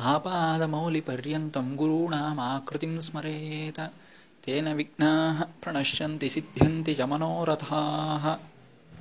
आपादमौलिपर्यन्तं गुरूणामाकृतिं स्मरेत तेन विघ्नाः प्रणश्यन्ति सिद्ध्यन्ति च मनोरथाः।